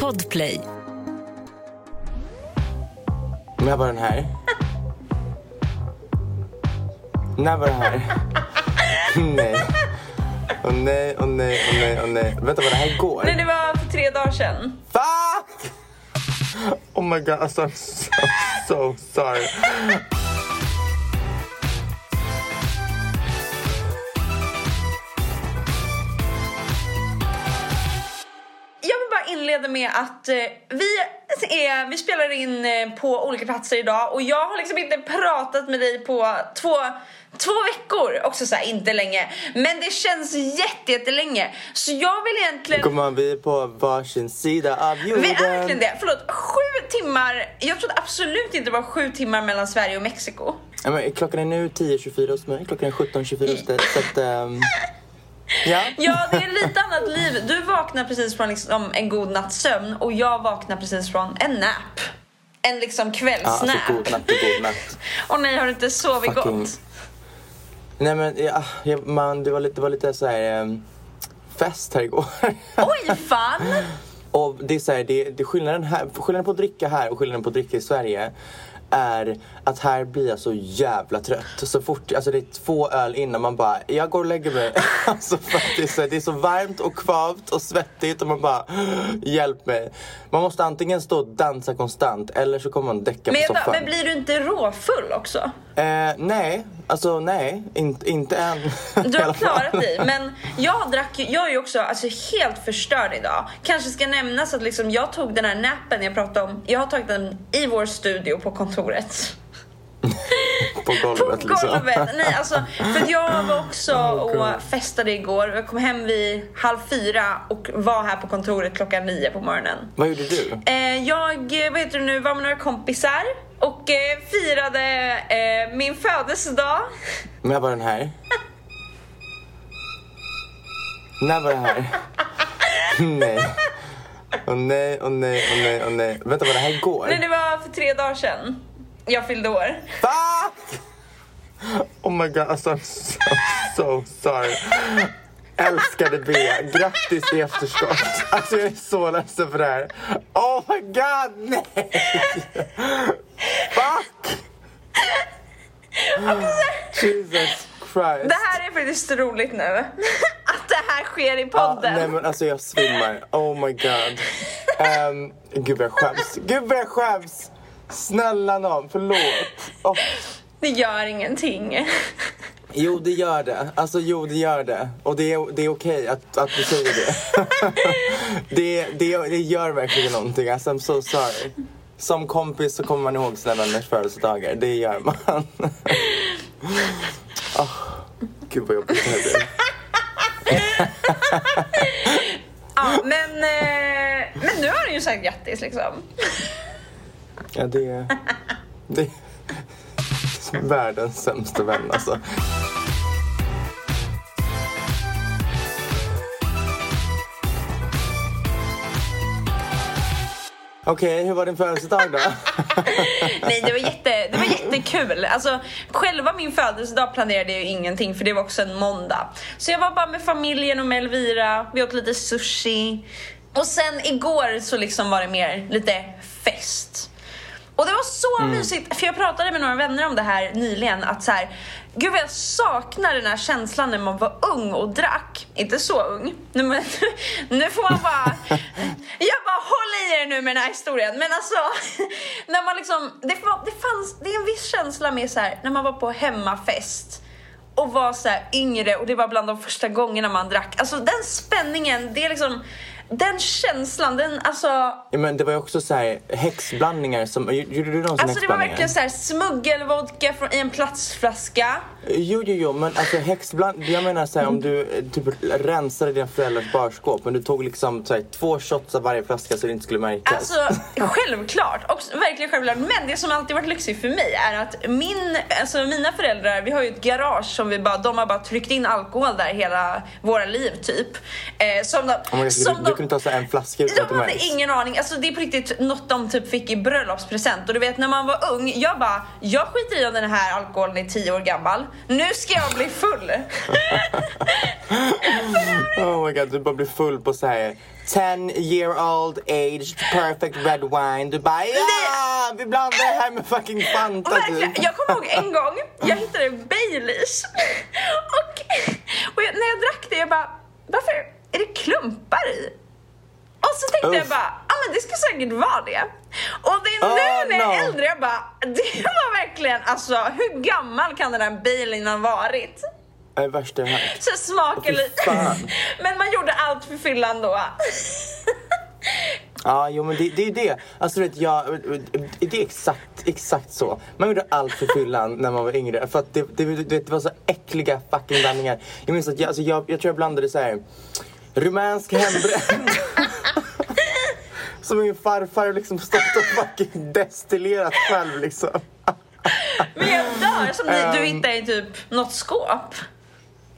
Podplay. När var den här? När var den här? nej. Åh nej, åh nej, åh nej, åh nej. Vänta, var det här igår? Nej, det var för tre dagar sedan. Fuck! Oh my god, alltså I'm so, so sorry. Inleda med att eh, vi, är, vi spelar in eh, på olika platser idag och jag har liksom inte pratat med dig på två, två veckor. Också så här, inte länge. Men det känns jätte, jättelänge. Så jag vill egentligen... Gumman, vi är på varsin sida av jorden. Vi är verkligen det. Förlåt, sju timmar. Jag trodde absolut inte det var sju timmar mellan Sverige och Mexiko. Ja, men klockan är nu 10.24 hos mig, klockan är 17.24 hos dig. Så att, ja. Ja, det är lite annat liv. Du vaknar precis från liksom en god natts sömn och jag vaknar precis från en nap. En liksom ja kvällsnap. alltså god natt god natt. Och nej, har du inte sovit Fucking- gott? Nej men ja, ja, man, det var lite, det var lite så här ehm, fest här igår. Oj, fan! Och det är så här, det, det skillnaden, här, skillnaden på att dricka här och skillnaden på att dricka i Sverige är att här blir jag så jävla trött. Så fort, alltså det är två öl innan man bara, jag går och lägger mig. Alltså för att det är, så, det är så varmt och kvavt och svettigt och man bara, hjälp mig. Man måste antingen stå och dansa konstant eller så kommer man däcka Men, på soffan. men blir du inte råfull också? Eh, nej, alltså nej, inte, inte än. Du har klarat dig. Men jag drack ju- jag är ju också alltså, helt förstörd idag. Kanske ska nämnas att liksom, jag tog den här nappen jag pratade om. Jag har tagit den i vår studio på kontoret. På golvet På liksom. golvet! Nej alltså, för jag var också och festade igår. Jag kom hem vid halv fyra och var här på kontoret klockan nio på morgonen. Vad gjorde du? Eh, jag vad heter det nu, var med några kompisar och eh, firade eh, min födelsedag. När var den här? När var det här? nej. Åh nej, åh nej, åh nej, åh nej. Vänta, var det här igår? Nej, det var för tre dagar sedan. Jag fyllde år. Fuck! Oh my god, alltså I'm so, so sorry. Älskade B, grattis i efterskott. Alltså jag är så ledsen för det här. Oh my god, nej! Fuck! Jesus Christ. Det här är faktiskt roligt nu. Att det här sker i podden. nej men alltså jag svimmar. Oh my god. Um, gud vad jag skäms. Gud vad jag skäms. Snälla nån, förlåt. Oh, Det gör ingenting. Jo, det gör det. Alltså, jo, det gör det. Och det är, det är okej att, att du säger det. det, det. Det gör verkligen någonting. Alltså, I'm so sorry. Som kompis så kommer man ihåg sina vänners födelsedagar. Det gör man. oh, gud vad jobbigt det här blev. Ja, men, eh, men nu har du ju sagt grattis liksom. Ja, det är... Det är världens sämsta vän alltså. Okej, hur var din födelsedag då? Nej, det var, jätte, det var jättekul. Alltså, själva min födelsedag planerade jag ju ingenting för det var också en måndag. Så jag var bara med familjen och med Elvira, vi åt lite sushi. Och sen igår så liksom var det mer lite fest. Och det var så Mm. mysigt, för jag pratade med några vänner om det här nyligen, att så här, gud vad jag saknar den här känslan när man var ung och drack. Inte så ung, nu, men, nu får man bara, jag bara håll i er nu med den här historien. Men alltså, när man liksom, det, det fanns, det är en viss känsla med så här, när man var på hemmafest och var så yngre och det var bland de första gångerna man drack. Alltså den spänningen, det är liksom, den känslan, den alltså Ja, men det var ju också så här häxblandningar som... Gjorde du någonsin Alltså det var verkligen såhär smuggelvodka från, i en plastflaska. Jo, jo, jo, men alltså häxbland... Jag menar så här, om du eh, typ rensade dina föräldrars barskåp men du tog liksom så här, två shots av varje flaska så det inte skulle märkas. Alltså självklart, och verkligen självklart. Men det som alltid varit lyxigt för mig är att min, alltså mina föräldrar, vi har ju ett garage som vi bara, de har bara tryckt in alkohol där hela våra liv typ. Eh, som de, Oh God, som du, de, du kunde ta så en flaska utan De hade märks. ingen aning, alltså det är på riktigt något de typ fick i bröllopspresent och du vet när man var ung, jag bara, jag skiter i om den här alkoholen är 10 år gammal, nu ska jag bli full. Oh my god, du bara blir full på så här 10 year old aged perfect red wine. Du bara ja, vi blandar det här med fucking Fanta typ. Jag kommer ihåg en gång, jag hittade Baileys och, och jag, när jag drack det jag bara, varför är det klumpar i? Och så tänkte jag Uff. bara, ja ah, men det ska säkert vara det. Och det är Oh, nu när jag är no. äldre jag bara, det var verkligen, alltså hur gammal kan den där Baileyn ha varit? Det är det värsta jag hört. Så smakar Fy lite. Men man gjorde allt för fyllan då. Ja, jo men det, det är det. Alltså vet, jag, det är exakt, exakt så. Man gjorde allt för fyllan när man var yngre. För att det, det, det, det var så äckliga fucking blandningar. Jag minns att jag, alltså jag, jag tror jag blandade så här rumänsk hembränd. Som min farfar liksom stått och fucking destillerat själv liksom. Men jag dör som ni, du Ehm. hittar i typ något skåp.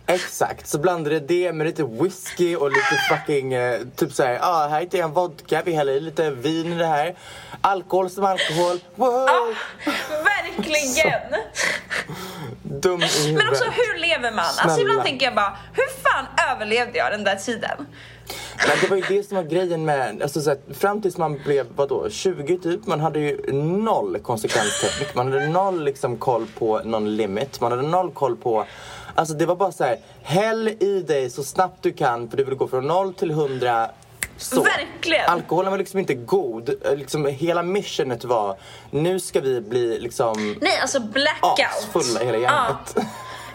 Exakt, så blandade det med lite whisky och lite fucking, eh, typ såhär, ah, här hittar jag en vodka, vi häller i lite vin i det här. Alkohol som alkohol, wow! Verkligen! Dum i huvudet. Men också hur lever man? Alltså Snälla. ibland tänker jag bara, hur fan överlevde jag den där tiden? Men det var ju det som var grejen med, alltså så här, fram tills man blev vadå, 20 typ, man hade ju noll konsekvenstänk. Man hade noll liksom koll på någon limit, man hade noll koll på Alltså det var bara så här, häll i dig så snabbt du kan för du vill gå från 0 till 100 så. Verkligen. Alkoholen var liksom inte god. Liksom, hela missionet var, nu ska vi bli liksom Nej, alltså blackout. asfulla hela gänget. Ja.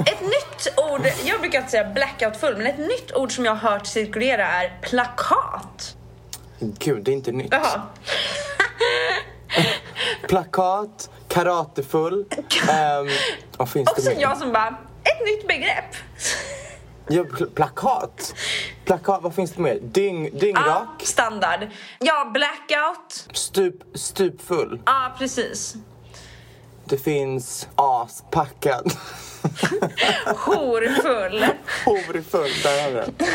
Ett nytt ord, jag brukar inte säga blackout full, men ett nytt ord som jag har hört cirkulera är plakat. Gud, det är inte nytt. Jaha. Plakat, karatefull. Um, vad finns Också det mer? jag som bara, ett nytt begrepp. Ja, pl- plakat. Plakat, vad finns det mer? Dyng, Ja, dyngrak, standard. Ja, blackout. stup, stupfull. Ja, precis. Det finns aspackad. Horfull. Horfull, där har vi den.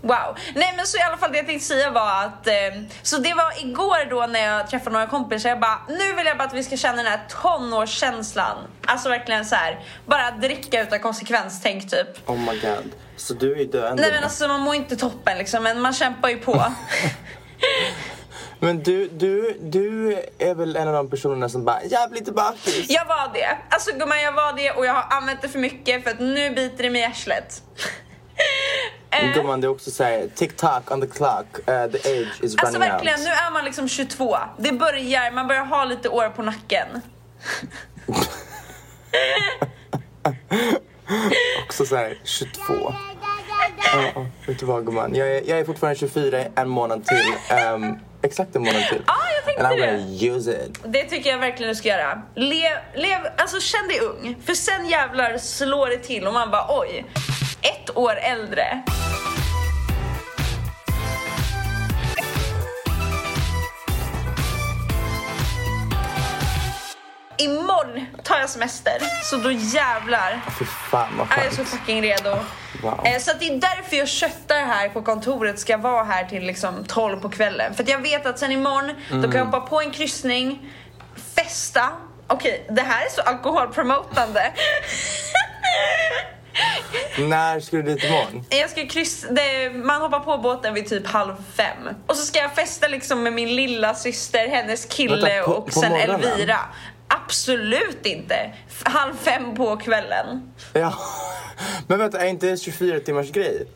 Wow. Nej men så i alla fall det jag tänkte säga var att eh, Så det var igår då när jag träffade några kompisar Jag bara, nu vill jag bara att vi ska känna den här tonårskänslan Alltså verkligen så här, bara dricka utan konsekvenstänk typ Oh my god. Så du är ju döende. Nej men alltså man mår inte toppen liksom men man kämpar ju på Men du, du, du är väl en av de personerna som bara, jag blir lite bakis. Jag var det, alltså gumman jag var det och jag har använt det för mycket för att nu biter det mig i arslet Gumman, det är också såhär, tick-tock on the clock, uh, the age is Alltså running verkligen, out. nu är man liksom 22 Det börjar, man börjar ha lite år på nacken Också så här 22. Ja, vet du vad gumman? Jag är, jag är fortfarande 24, en månad till. Ehm, exakt en månad till. Ja, jag tänkte And I'm det. gonna use it. Det tycker jag verkligen du ska göra. Lev, lev, alltså känn dig ung. För sen jävlar slår det till och man bara oj, ett år äldre. Imorgon tar jag semester, så då jävlar Fy fan vad är jag så skönt. fucking redo. Wow. Eh, Så att det är därför jag köttar här på kontoret ska vara här till liksom 12 på kvällen. För jag vet att sen imorgon, då kan jag hoppa på en kryssning, festa. Okej, det här är så alkoholpromotande. När ska du dit imorgon? Jag ska kryss, det, man hoppar på båten vid typ halv fem. Och så ska jag festa liksom med min lilla syster, hennes kille Vänta, på- och på sen morgonen? Elvira. Absolut inte. Halv fem på kvällen. Ja. Men vänta, är inte det 24 timmars grej?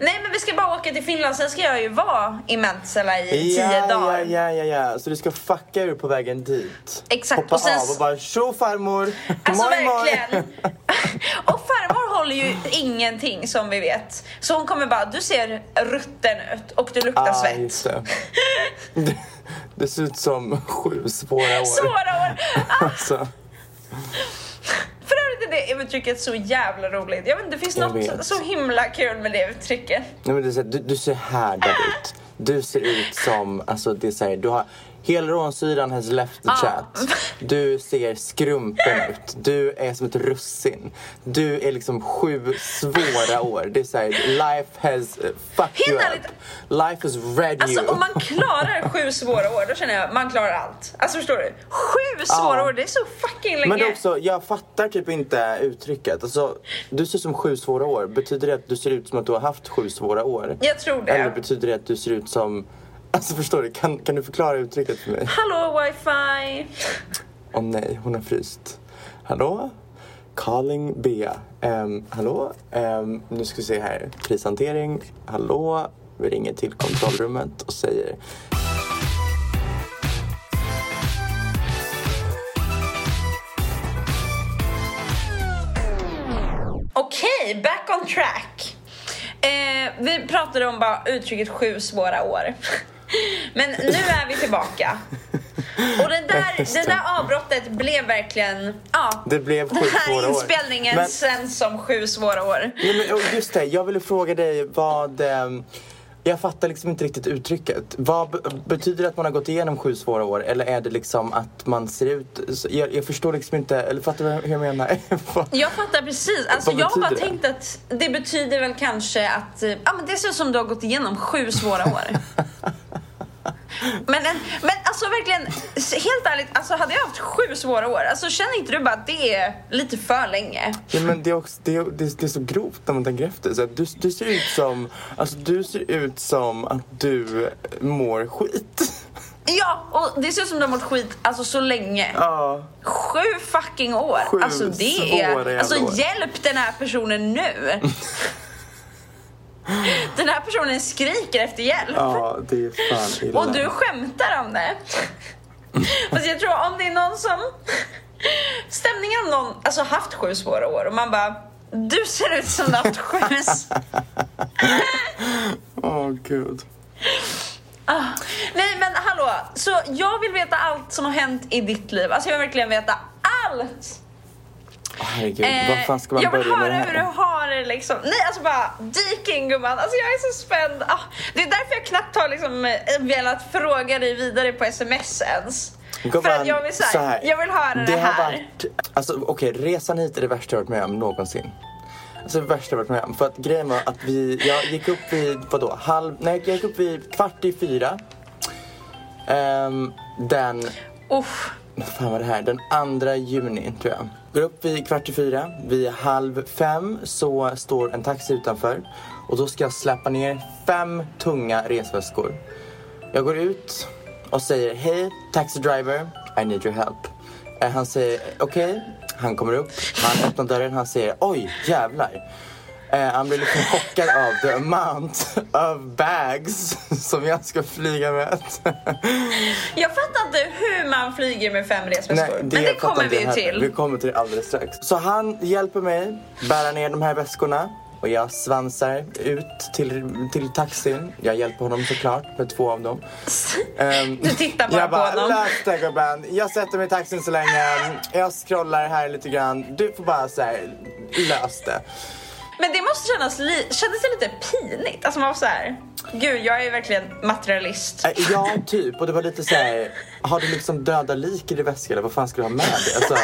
Nej men vi ska bara åka till Finland, sen ska jag ju vara i Mäntsälä i ja, tio dagar. Ja, ja, ja. Så du ska fucka ur på vägen dit? Exakt, Hoppa och sen- av och bara tjo farmor! Alltså Moi, moi." verkligen. Och farmor håller ju ingenting som vi vet. Så hon kommer bara, du ser rutten ut och du luktar Ah, svett. just det. det. Ser ut som sju svåra år. Svåra år. Ah, Alltså, övrigt är det uttrycket så jävla roligt. Jag vet inte, det finns Jag något vet. så himla kul med det uttrycket. nej, men det är så här, du, du ser härdad ut. Du ser ut som, alltså det är så här, du har Hyaluronsyran has left the Ah. chat. Du ser skrumpen ut. Du är som ett russin. Du är liksom sju svåra år. Det är såhär, life has uh, fucked you up. Life has read Alltså you. om man klarar sju svåra år, då känner jag man klarar allt. Alltså förstår du? Sju svåra Ja. år, det är så fucking länge. Men det är också, jag fattar typ inte uttrycket. Alltså, du ser som sju svåra år. Betyder det att du ser ut som att du har haft sju svåra år? Jag tror det. Eller betyder det att du ser ut som... Alltså förstår du? Kan, kan du förklara uttrycket för mig? Hallå wifi! Åh nej, hon har fryst. Hallå? Calling Bea. Ehm, hallå? Ehm, nu ska vi se här. Krishantering. Hallå? Vi ringer till kontrollrummet och säger Okej, back on track. Eh, vi pratade om bara uttrycket sju svåra år. Men nu är vi tillbaka. Och det där, det där avbrottet blev verkligen, ja. Det blev Den här inspelningen Men- känns som sju svåra år. Ja, men, just det, jag ville fråga dig vad... ehm, jag fattar liksom inte riktigt uttrycket. Vad be- betyder det att man har gått igenom sju svåra år? Eller är det liksom att man ser ut... Jag, jag förstår liksom inte, eller fattar du hur jag menar? Jag fattar precis. Alltså, jag har bara det? tänkt att det betyder väl kanske att eh, ja, men det ser ut som du har gått igenom sju svåra år. Men, en, men alltså verkligen, helt ärligt, alltså hade jag haft sju svåra år, alltså känner inte du bara att det är lite för länge? Ja, men det, är också, det, är, det, är, så grovt när man tänker efter. Så att du, du ser ut som... Alltså du ser ut som att du mår skit. Ja, och det ser ut som du har mått skit alltså så länge. Ja. Sju fucking år. Sju alltså det är, alltså år. hjälp den här personen nu. den här personen skriker efter hjälp. Ja, det är fan illa. Och du skämtar om det. Fast jag tror om det är någon som... Stämningen om någon alltså haft sju svåra år och man bara du ser ut som du haft sju. Åh gud. Ah. Nej men hallå, så jag vill veta allt som har hänt i ditt liv. Alltså jag vill verkligen veta allt. Herregud, Eh, vad fan ska man jag vill börja med höra det här? hur du har det liksom. Nej alltså bara dyk in gumman. Alltså jag är så spänd. Ah, det är därför jag knappt har liksom eh, velat fråga dig vidare på sms ens. För Gumman, att jag vill, så här, jag vill höra det, det här. har varit, alltså okej, resan hit är det värsta jag varit med om någonsin. Alltså det värsta jag varit med om. För att grejen var att vi, jag gick upp vid, vadå, halv, nej jag gick upp vid kvart i fyra. Ehm, den, Uff. fan var det här, den andra juni tror jag. Går upp vid kvart i fyra, vid halv fem så står en taxi utanför. Och då ska jag släppa ner fem tunga resväskor. Jag går ut och säger hej taxi driver, I need your help. Eh, han säger okej, han kommer upp, han öppnar dörren, han säger oj jävlar. Eh, han blir liksom chockad av the amount of bags som jag ska flyga med. Jag fattar inte hur man flyger med fem resväskor. Men det kommer vi ju jag heller. Vi till. kommer till det alldeles strax. Så han hjälper mig bära ner de här väskorna. Och jag svansar ut till, till taxin. Jag hjälper honom såklart med två av dem. Ehm, Du tittar bara jag på bara, honom. lös det gubben. Jag sätter mig i taxin så länge. Jag scrollar här lite grann. Du får bara så här, lös det. Men det måste kännas li- kändes det lite pinigt. Alltså man var så här. Gud, jag är verkligen materialist. Eh, Ja, typ. Och det var lite så här, har du liksom döda lik i din väska eller vad fan ska du ha med dig? Alltså,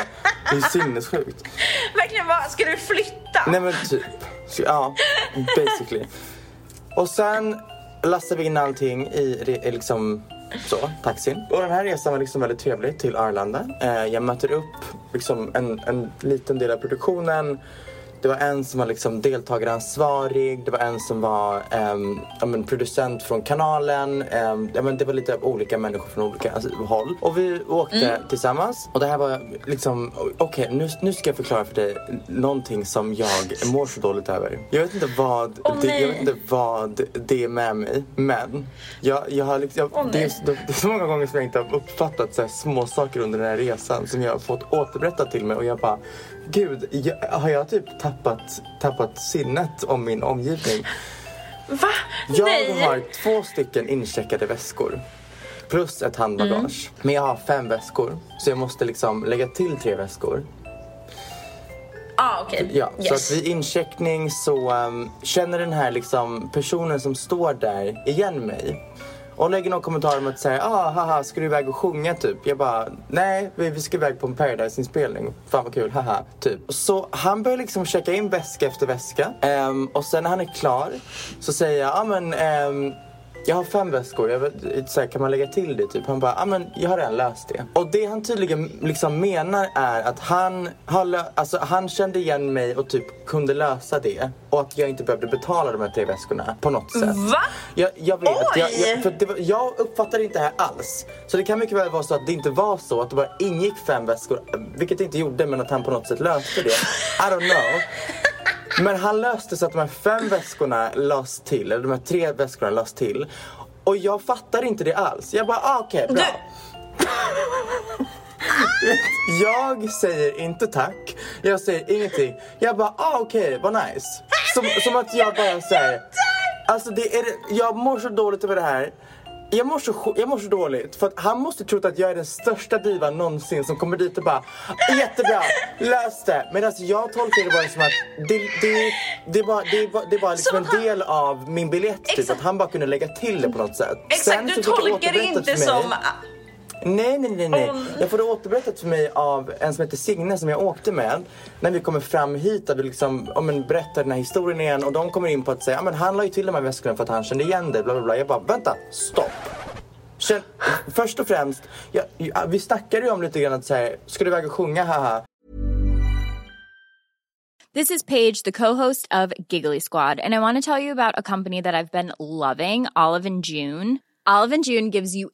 det är sinnessjukt. Verkligen, vad ska du flytta? Nej men typ. Ja, basically. Och sen lastar vi in allting i i liksom så, taxin. Och den här resan var liksom väldigt trevlig till Arlanda. Eh, jag möter upp liksom en, en liten del av produktionen. Det var en som var liksom deltagaransvarig, det var en som var ja, men producent från kanalen. ja, men det var lite olika människor från olika alltså, håll. Och vi åkte tillsammans. Och det här var liksom, okej nu, nu ska jag förklara för dig någonting som jag mår så dåligt över. Jag vet inte vad, Åh, det, jag vet inte vad det är med mig. Men jag, jag har liksom, jag, det, är, nej. det är så många gånger som jag inte har uppfattat så här små saker under den här resan som jag har fått återberättat till mig och jag bara Gud, jag, har jag typ tappat, tappat sinnet om min omgivning? Va? Jag Nej. har två stycken incheckade väskor. Plus ett handbagage. Men jag har fem väskor. Så jag måste liksom lägga till tre väskor. Ah, okej. Ja, yes. Så att vid incheckning så um, känner den här liksom personen som står där igen mig. Och lägger någon kommentar om att säga ah, haha, ska du iväg och sjunga typ? Jag bara, nej, vi, vi ska iväg på en Paradise-inspelning. Fan vad kul, haha, typ. Så han börjar liksom checka in väska efter väska. Um, och sen när han är klar så säger jag, ja ah, men um, jag har fem väskor, jag vet, så här, kan man lägga till det? Typ? Han bara, ah, men jag har redan löst det. Och det han tydligen liksom menar är att han, har alltså, han kände igen mig och typ kunde lösa det. Och att jag inte behövde betala de här tre väskorna på något sätt. Va? Jag, jag vet, jag, Oj! jag, för det var, jag uppfattade inte det här alls. Så det kan mycket väl vara så att det inte var så, att det bara ingick fem väskor. Vilket det inte gjorde, men att han på något sätt löste det. I don't know. Men han löste så att de här fem väskorna lades till, eller de här tre väskorna lades till. Och jag fattar inte det alls. Jag bara, ah, okej, bra. Jag säger inte tack. Jag säger ingenting. Jag bara, ah, okej, vad nice. Som, som att jag bara säger. Alltså det är, jag mår så dåligt över det här. Jag mår, så, jag mår så dåligt för att han måste trott att jag är den största divan någonsin som kommer dit och bara Jättebra, lös det! Medan jag tolkar det bara som att det, det, det, bara, det, bara, det bara liksom Som en del av min biljett typ, att han bara kunde lägga till det på något sätt. Exakt, Sen du tolkar det inte som... Nej, nej, nej, nej. Nej. Jag får det återberättat för mig av en som heter Signe som jag åkte med. När vi kommer fram hit och vi liksom, ja, men, berättar den här historien igen och de kommer in på att säga, ja men han la ju till de här väskorna för att han kände igen dig, bla bla bla. Jag bara, vänta, stopp. Känn, först och främst, ja, ja, vi snackade ju om lite grann att säga, ska du iväg och sjunga, haha. This is Paige, the co-host of Giggly Squad, and I want to tell you about a company that I've been loving, Olive and June. Olive and June gives you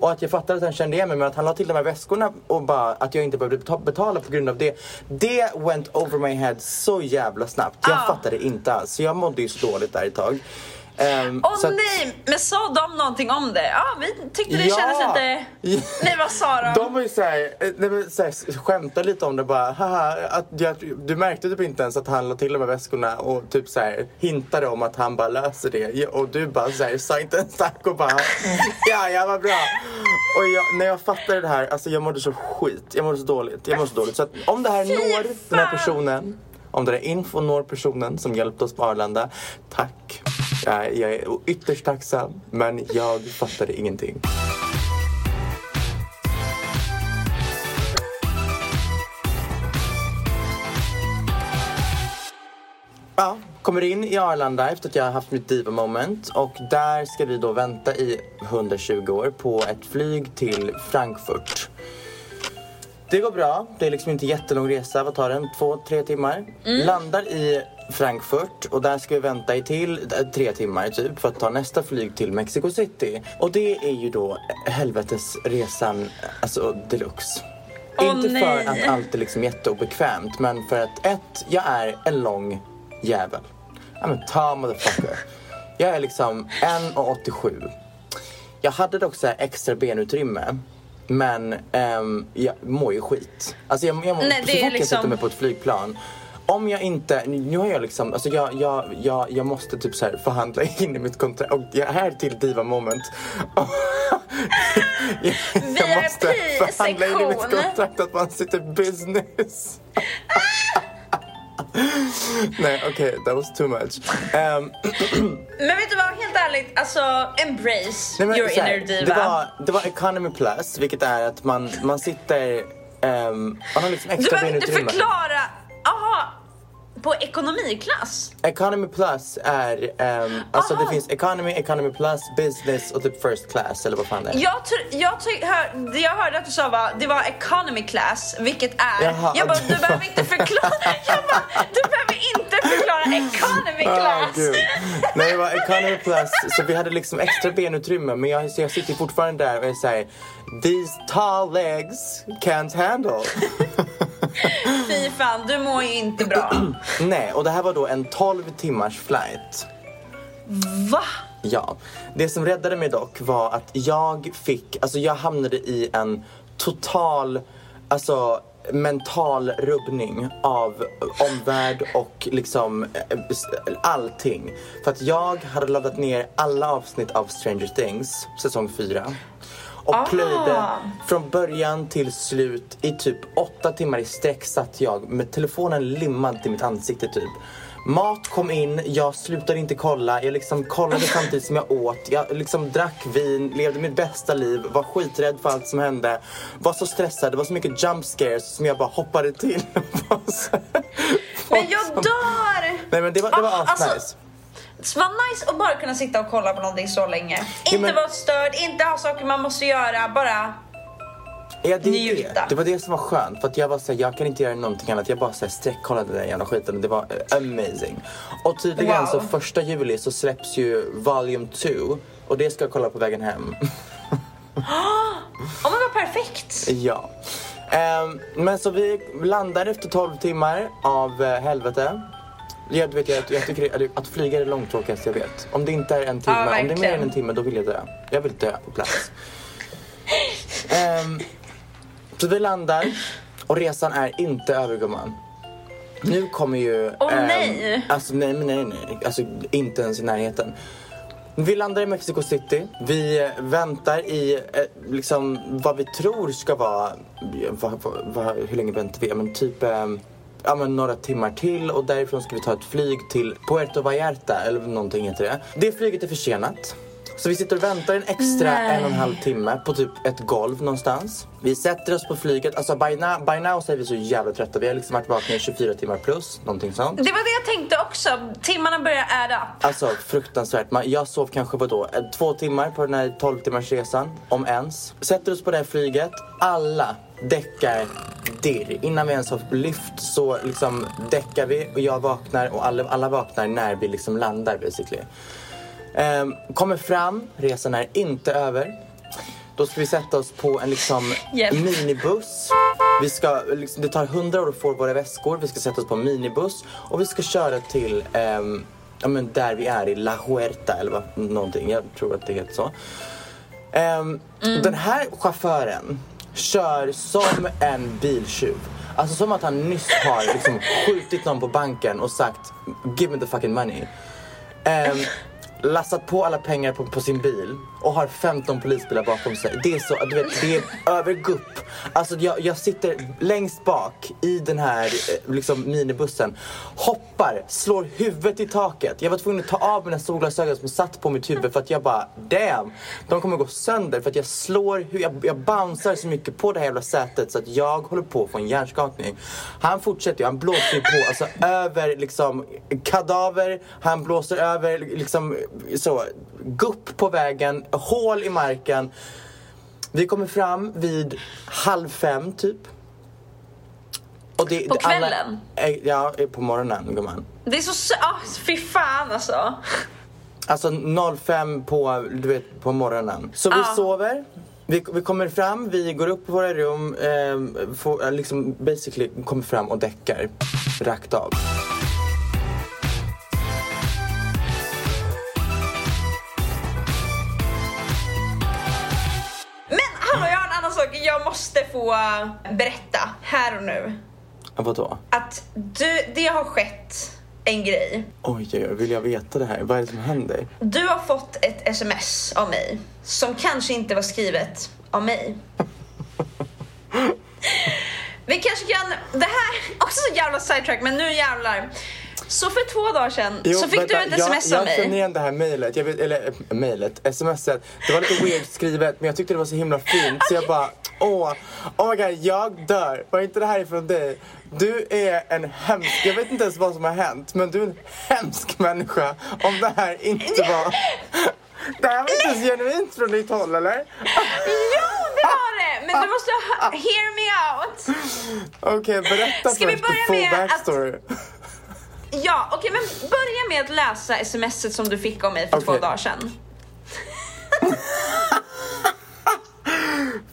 Och att jag fattade att han kände igen mig men att han la till de här väskorna och bara att jag inte behövde beta- betala på grund av det. Det went over my head så jävla snabbt. Jag Ah. fattade inte alls. Så jag mådde ju så dåligt där ett tag. Ehm, Åh att- nej, men sa de någonting om det? Ja, vi tyckte det Ja. kändes lite... Nej, vad sa de? De var ju såhär, eh, nej, men såhär skämtade lite om det bara. Haha, att jag, du märkte typ inte ens att han la till de här väskorna och typ såhär hintade om att han bara löser det. Och du bara såhär, sa inte ens tack och bara ja, ja vad bra. Och jag, när jag fattade det här, alltså jag mådde så skit. Jag mådde så dåligt. Jag mådde så dåligt. Så att om det här Fy når den här fan. personen, om det här info når personen som hjälpte oss på Arlanda, tack. Jag, jag är ytterst tacksam, men jag fattade ingenting. Ja, kommer in i Arlanda efter att jag har haft mitt diva moment och där ska vi då vänta i 120 år på ett flyg till Frankfurt. Det går bra. Det är liksom inte jättelång resa. Vad tar den? Två, tre timmar. Landar i Frankfurt och där ska vi vänta i till eh, tre timmar typ för att ta nästa flyg till Mexico City. Och det är ju då helvetesresan, alltså deluxe. Åh, inte nej. för att allt är liksom jätteobekvämt men för att ett, jag är en lång jävel. I'm a tall motherfucker. Jag är liksom 1,87. Jag hade dock så extra benutrymme. Men ehm, jag mår ju skit. Alltså jag, jag mår, Nej, så fort jag liksom- sätter mig på ett flygplan. Om jag inte, nu har jag liksom, alltså jag, jag, jag, jag måste typ så här förhandla in i mitt kontrakt. Och jag är till diva moment. jag, jag måste förhandla in i mitt kontrakt att man sitter business. Nej okej, that was too much. Ehm, Men vet du vad, helt ärligt, alltså embrace Nej, men your här, inner diva. Det var, det var economy plus, vilket är att man, man sitter... ehm, man har liksom Du extra behöver inte förklara, på ekonomiklass? Economy plus är... ehm, alltså det Aha. finns economy, economy plus, business och typ first class eller vad fan det är. Jag, tr- jag, ty- hör, det jag hörde att du sa var det var economy class, vilket är... Jaha, jag bara, du behöver inte förklara... Jag bara, du behöver inte förklara economy Ah, class. gud. Nej, det var economy plus, så vi hade liksom extra benutrymme. Men jag, jag sitter fortfarande där och är såhär, these tall legs can't handle. Fy fan, du mår ju inte bra. Nej, och det här var då en 12 timmars flight. Va? Ja. Det som räddade mig dock var att jag fick, alltså jag hamnade i en total, alltså mental rubbning av omvärld och liksom eh, allting. För att jag hade laddat ner alla avsnitt av Stranger Things, säsong 4. Och Ah. plöjde från början till slut i typ åtta timmar i sträck satt jag med telefonen limmad till mitt ansikte typ. Mat kom in, jag slutade inte kolla, jag liksom kollade samtidigt som jag åt. Jag liksom drack vin, levde mitt bästa liv, var skiträdd för allt som hände. Var så stressad, det var så mycket jump scares som jag bara hoppade till. Men jag dör! Nej men det var, det var Ah, asnice. alltså- Det var nice att bara kunna sitta och kolla på någonting så länge. Inte men- vara störd, inte ha saker man måste göra, bara... Ja, det, det. det var det som var skönt. För att jag var såhär, jag kan inte göra någonting annat. Jag bara såhär sträckkollade den jävla skiten och det var eh, amazing. Och tydligen Wow. så första juli så släpps ju Volume 2 och det ska jag kolla på vägen hem. Åh men vad perfekt! ja. Ehm, men så vi landar efter 12 timmar av uh, helvete. Jag, vet, jag, jag tycker att, flyga är det långtråkigaste jag vet. Om det inte är en timme, om det är mer än en timme då vill jag dö. Jag vill dö på plats. Ehm, så vi landar och resan är inte över gumman. Nu kommer ju... Åh, ehm, nej. Alltså nej, nej, nej. Alltså inte ens i närheten. Vi landar i Mexico City. Vi eh, väntar i eh, liksom vad vi tror ska vara... Vad, vad, vad, hur länge väntar vi? Ja, men typ eh, ja, men några timmar till och därifrån ska vi ta ett flyg till Puerto Vallarta eller någonting heter det. Det flyget är försenat. Så vi sitter och väntar en extra Nej. en och en halv timme på typ ett golv någonstans. Vi sätter oss på flyget. Alltså by now, by now så är vi så jävla trötta. Vi har liksom varit vakna i 24 timmar plus, någonting sånt. Det var det jag tänkte också, timmarna börjar add up. Alltså fruktansvärt. Man, jag sov kanske vadå, eh, två timmar på den här 12 timmars resan, om ens. Sätter oss på det här flyget. Alla däckar dirr. Innan vi ens har lyft så liksom däckar vi och jag vaknar och alla, alla vaknar när vi liksom landar basically. Ehm, kommer fram, resan är inte över. Då ska vi sätta oss på en liksom Hjälp. minibuss. Vi ska, liksom, det tar hundra år att få våra väskor. Vi ska sätta oss på en minibuss och vi ska köra till ehm, ja, men där vi är i La Huerta eller vad, någonting. Jag tror att det heter så. Ehm, Den här chauffören kör som en biltjuv. Alltså som att han nyss har liksom, skjutit någon på banken och sagt Give me the fucking money. Um, lassat på alla pengar på, på sin bil och har 15 polisbilar bakom sig. Det är så, du vet, det är över gupp. Alltså jag, jag sitter längst bak i den här eh, liksom, minibussen, hoppar, slår huvudet i taket. Jag var tvungen att ta av mina solglasögon som satt på mitt huvud för att jag bara damn, de kommer gå sönder för att jag slår, jag, jag bouncear så mycket på det här jävla sätet så att jag håller på att få en hjärnskakning. Han fortsätter ju, han blåser ju på, alltså över liksom kadaver, han blåser över liksom så, gupp på vägen, hål i marken. Vi kommer fram vid halv fem typ. Det, På det- alla- kvällen? Eh, ja, på morgonen gumman. Det är så... Ah, fy fan alltså. Alltså 05 på, du vet, på morgonen. Så vi Ja. sover. Vi, vi kommer fram, vi går upp på våra rum, eh, får, eh, liksom basically kommer fram och däckar rakt av. få eh, berätta här och nu. Vadå? Att du, det har skett en grej. Oj, oj, oj, vill jag veta det här? Vad är det som händer? Du har fått ett sms av mig som kanske inte var skrivet av mig. Vi kanske kan... Det här också så jävla sidetrack, men nu jävlar. Så för två dagar sedan så fick du ett sms jag, av Jag känner mig. igen det här mejlet, eller äh, mejlet, smset. Det var lite weird skrivet men jag tyckte det var så himla fint så jag bara åh, oh my god, jag dör. Var inte det här ifrån dig? Du är en hemsk, jag vet inte ens vad som har hänt men du är en hemsk människa om det här inte var det här var inte ens genuint från ditt håll eller? Jo, det var det! Men du måste hear me out. Okej, berätta Ska först börja full med att- backstory. Ja, okej men börja med att läsa smset som du fick av mig för två Okej. dagar sedan.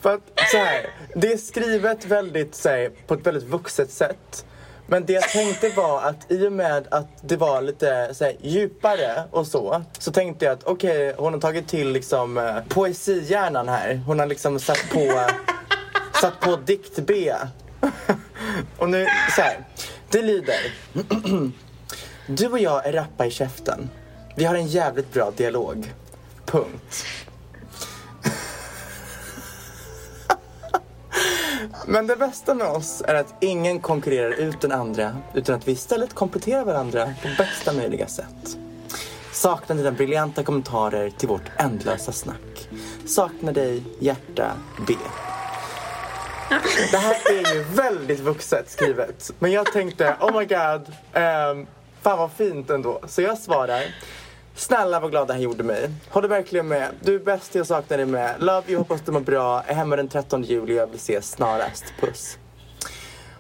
För att så här, det är skrivet väldigt, så här, på ett väldigt vuxet sätt. Men det jag tänkte var att i och med att det var lite så här, djupare och så, så tänkte jag att okej, hon har tagit till liksom eh, poesihjärnan här. Hon har liksom satt på, satt på dikt-B. och nu, så här, det lyder. Du och jag är rappa i käften. Vi har en jävligt bra dialog. Punkt. Men det bästa med oss är att ingen konkurrerar ut den andra utan att vi istället kompletterar varandra på bästa möjliga sätt. Saknar dina briljanta kommentarer till vårt ändlösa snack. Saknar dig, hjärta, B. Det här är ju väldigt vuxet skrivet. Men jag tänkte, oh my god, um, fan vad fint ändå. Så jag svarar, snälla vad glad det här gjorde mig. Håller verkligen med. Du är bäst, jag saknar dig med. Love you, hoppas du mår bra. Är hemma den 13 juli, jag vill ses snarast. Puss.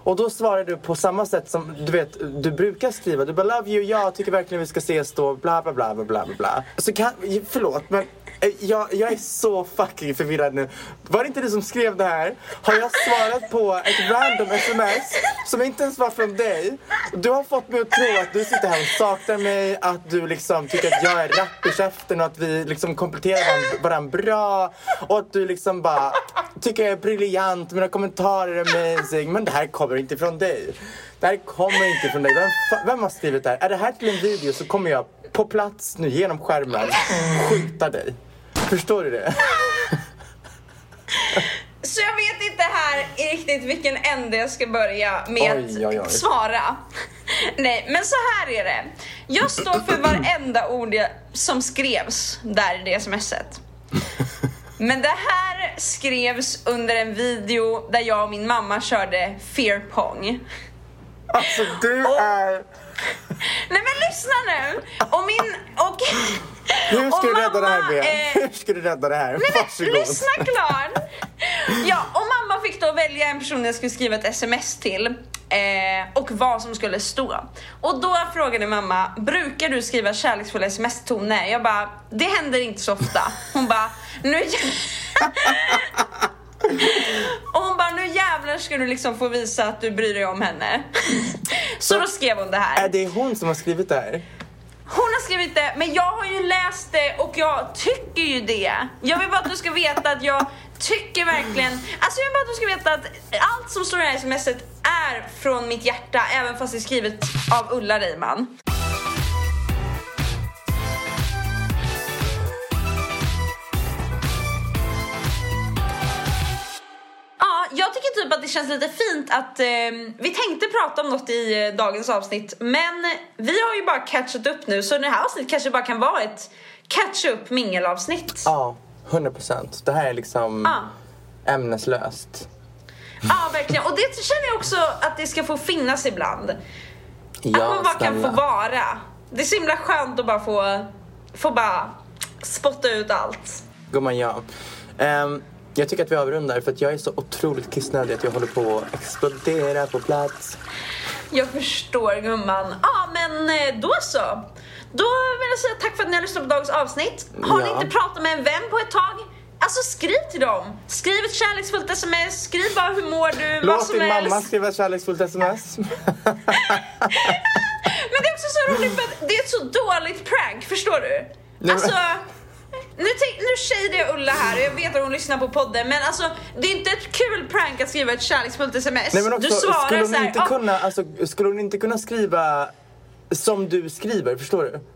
Och då svarar du på samma sätt som du vet, du brukar skriva. Du bara love you, jag tycker verkligen vi ska ses då, bla bla bla bla bla bla. Så kan, förlåt men Eh, jag, jag är så fucking förvirrad nu. Var det inte du som skrev det här? Har jag svarat på ett random sms som inte ens var från dig? Du har fått mig att tro att du sitter här och saknar mig, att du liksom tycker att jag är rapp i käften och att vi liksom kompletterar varandra, bra och att du liksom bara tycker jag är briljant, mina kommentarer är amazing. Men det här kommer inte från dig. Det här kommer inte från dig. Vem, vem har skrivit det här? Är det här till en video så kommer jag på plats nu genom skärmen skjuta dig. Förstår du det? Så jag vet inte här riktigt vilken ände jag ska börja med Oj, oj, oj. att svara. Nej, men så här är det. Jag står för varenda ord som skrevs där i det smset. Men det här skrevs under en video där jag och min mamma körde fear pong. Alltså du är... Nej men lyssna nu! Och min... Och, Hur ska och du rädda det här mamma, Ben? eh, Hur ska du rädda det här? Nej men lyssna klart! Ja, och mamma fick då välja en person jag skulle skriva ett sms till eh, och vad som skulle stå. Och då frågade mamma, brukar du skriva kärleksfulla sms-toner? Jag bara, det händer inte så ofta. Hon bara, nu Och hon bara, nu jävlar ska du liksom få visa att du bryr dig om henne. Så då skrev hon det här. Är det hon som har skrivit det här? Hon har skrivit det, men jag har ju läst det och jag tycker ju det. Jag vill bara att du ska veta att jag tycker verkligen, alltså jag vill bara att du ska veta att allt som står i det här smset är från mitt hjärta, även fast det är skrivet av Ulla Reiman. Jag tycker typ att det känns lite fint att eh, vi tänkte prata om något i eh, dagens avsnitt men vi har ju bara catchat upp nu så det här avsnittet kanske bara kan vara ett catch-up mingelavsnitt. Ja, 100 procent. Det här är liksom Ja. ämneslöst. Ja, verkligen. Och det känner jag också att det ska få finnas ibland. Ja, att man bara kan snälla. få vara. Det är så himla skönt att bara få, få bara spotta ut allt. Gumman, ja. Ehm, jag tycker att vi avrundar för att jag är så otroligt kissnödig att jag håller på att explodera på plats. Jag förstår gumman. Ja men eh, då så. Då vill jag säga tack för att ni har lyssnat på dagens avsnitt. Har ni Ja. inte pratat med en vän på ett tag? Alltså skriv till dem. Skriv ett kärleksfullt sms, skriv bara hur mår du, vad Låt som din helst. mamma skriva ett kärleksfullt sms. Men det är också så roligt för att det är ett så dåligt prank, förstår du? Alltså, nu, nu säger det Ulla här och jag vet att hon lyssnar på podden men alltså det är inte ett kul prank att skriva ett kärleksfullt sms. Nej men också, du svarar skulle hon så här, inte "Ah, kunna, alltså, skulle hon inte kunna skriva som du skriver, förstår du?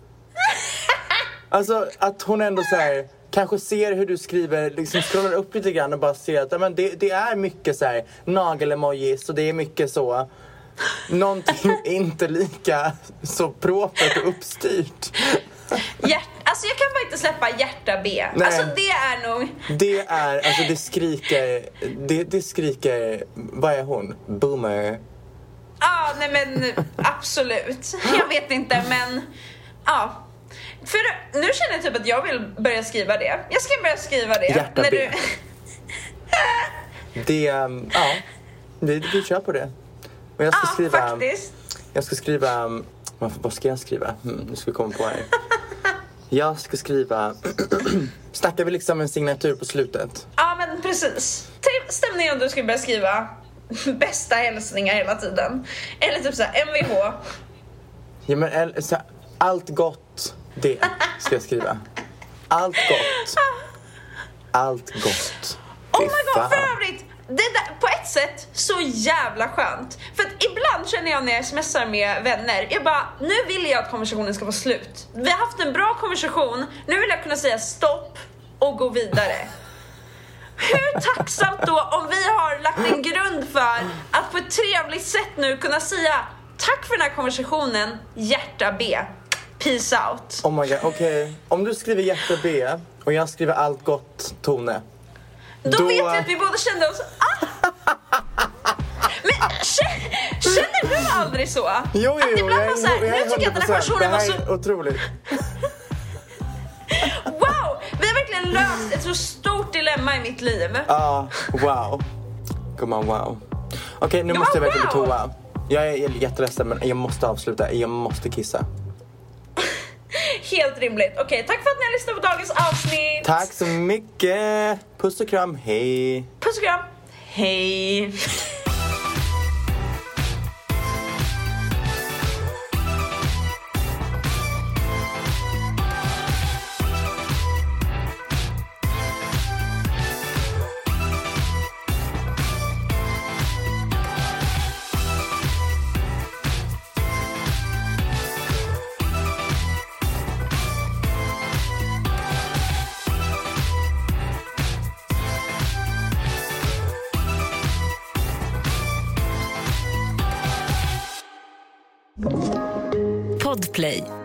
Alltså att hon ändå så här, kanske ser hur du skriver, liksom scrollar upp lite grann och bara ser att men det, det är mycket så här nagel-emojis och det är mycket så Någonting inte lika så propert och uppstyrt. Hjärt, alltså jag kan bara inte släppa hjärta B. Nej. Alltså det är nog... Det är, alltså det skriker, det, det skriker, vad är hon? Boomer. Ja, nej men absolut. Jag vet inte men ja. För nu känner jag typ att jag vill börja skriva det. Jag ska börja skriva det. Hjärta när B. du... Det, um, ja, vi, vi kör på det. Och jag ska Ja, skriva, faktiskt. jag ska skriva, vad, ska jag skriva? Hmm, nu ska vi komma på här. Jag ska skriva, snackar vi liksom en signatur på slutet? Ja men precis. Till stämningen om du ska börja skriva bästa hälsningar hela tiden. Eller typ såhär MVH. Ja, men, allt gott, det ska jag skriva. Allt gott. Allt gott. Oh my god, för övrigt! Det där, på ett sätt så jävla skönt. För att ibland känner jag när jag smsar med vänner, jag bara, nu vill jag att konversationen ska vara slut. Vi har haft en bra konversation, nu vill jag kunna säga stopp och gå vidare. Hur tacksamt då om vi har lagt en grund för att på ett trevligt sätt nu kunna säga tack för den här konversationen, hjärta B. Peace out. Oh my god, okej. Om du skriver hjärta B och jag skriver allt gott, Tone. Då, Då- vet jag att vi båda kände oss... Ah! Men kä- känner du aldrig så? Jo, jo, att jo. ibland Jag, var så här, jag nu tycker jag att den här 100%. personen var Det så... här är otroligt. Wow! Vi har verkligen löst ett så stort dilemma i mitt liv. Ja, wow. Gumman, wow. Okej, nu Gumman, måste jag verkligen på wow. toa. Jag är jätteledsen men jag måste avsluta. Jag måste kissa. Helt rimligt. Okej, tack för att ni har lyssnat på dagens avsnitt. Tack så mycket. Puss och kram, hej. Puss och kram. Hej. Podplay.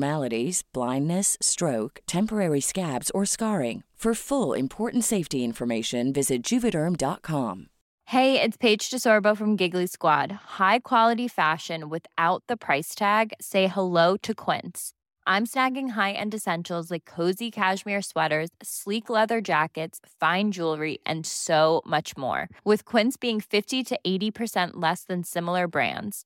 blindness, stroke, temporary scabs, or scarring. For full important safety information, visit juvederm.com. Hey, it's Paige DeSorbo from Giggly Squad. High quality fashion without the price tag. Say hello to Quince. I'm snagging high-end essentials like cozy cashmere sweaters, sleek leather jackets, fine jewelry, and so much more. With Quince being 50 to 80% less than similar brands.